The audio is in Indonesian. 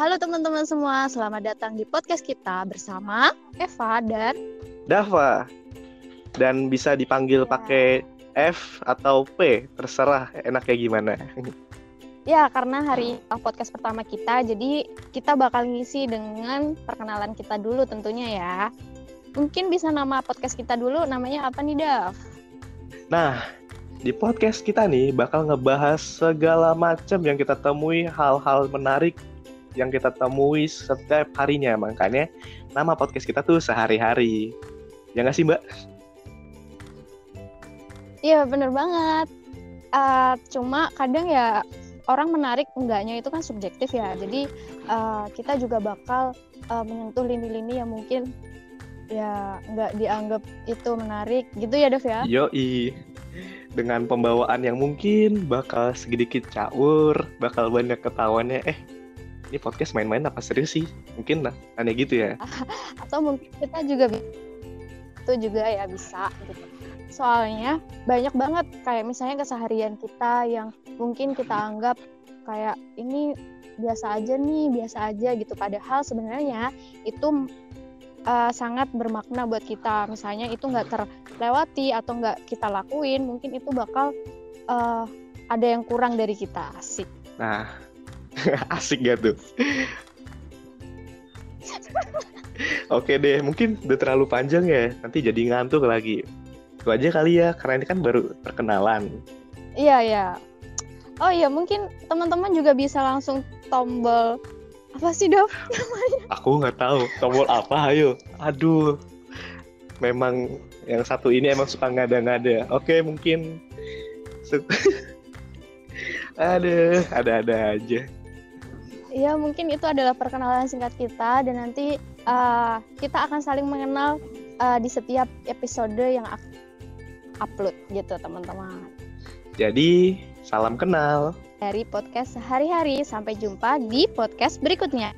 Halo teman-teman semua, selamat datang di podcast kita bersama Eva dan Dava. Dan bisa dipanggil Ya. pakai F atau P, terserah enaknya gimana. Ya, karena hari podcast pertama kita, jadi kita bakal ngisi dengan perkenalan kita dulu tentunya ya. Mungkin bisa nama podcast kita dulu, namanya apa nih, Dav? Nah, di podcast kita nih bakal ngebahas segala macam yang kita temui, hal-hal menarik yang kita temui setiap harinya. Makanya nama podcast kita tuh sehari-hari. Ya nggak sih, Mbak? Iya, bener banget. Eh, cuma kadang ya orang menarik enggaknya itu kan subjektif ya. Jadi eh, kita juga bakal eh, menyentuh lini-lini yang mungkin ya nggak dianggap itu menarik gitu ya, Dev ya? Yoi. Dengan pembawaan yang mungkin bakal sedikit caur, bakal banyak ketahuannya. Eh, ini podcast main-main apa? Serius sih? Mungkin lah, aneh gitu ya. atau mungkin kita juga itu juga ya bisa gitu. Soalnya banyak banget kayak misalnya keseharian kita yang mungkin kita anggap kayak ini biasa aja nih biasa aja gitu. Padahal sebenarnya itu uh, sangat bermakna buat kita. Misalnya itu nggak terlewati atau nggak kita lakuin mungkin itu bakal uh, ada yang kurang dari kita asik. Nah, asik gak tuh? Oke deh, mungkin udah terlalu panjang ya. Nanti jadi ngantuk lagi. Itu aja kali ya, karena ini kan baru perkenalan. Iya ya. Oh iya mungkin teman-teman juga bisa langsung tombol apa sih Dov? Aku nggak tahu tombol apa, ayo. Aduh, memang yang satu ini emang suka ngada-ngada. Oke, mungkin. Aduh, ada-ada aja. Iya mungkin itu adalah perkenalan singkat kita dan nanti uh, kita akan saling mengenal uh, di setiap episode yang upload gitu teman-teman. Jadi, salam kenal. Dari podcast sehari-hari sampai jumpa di podcast berikutnya.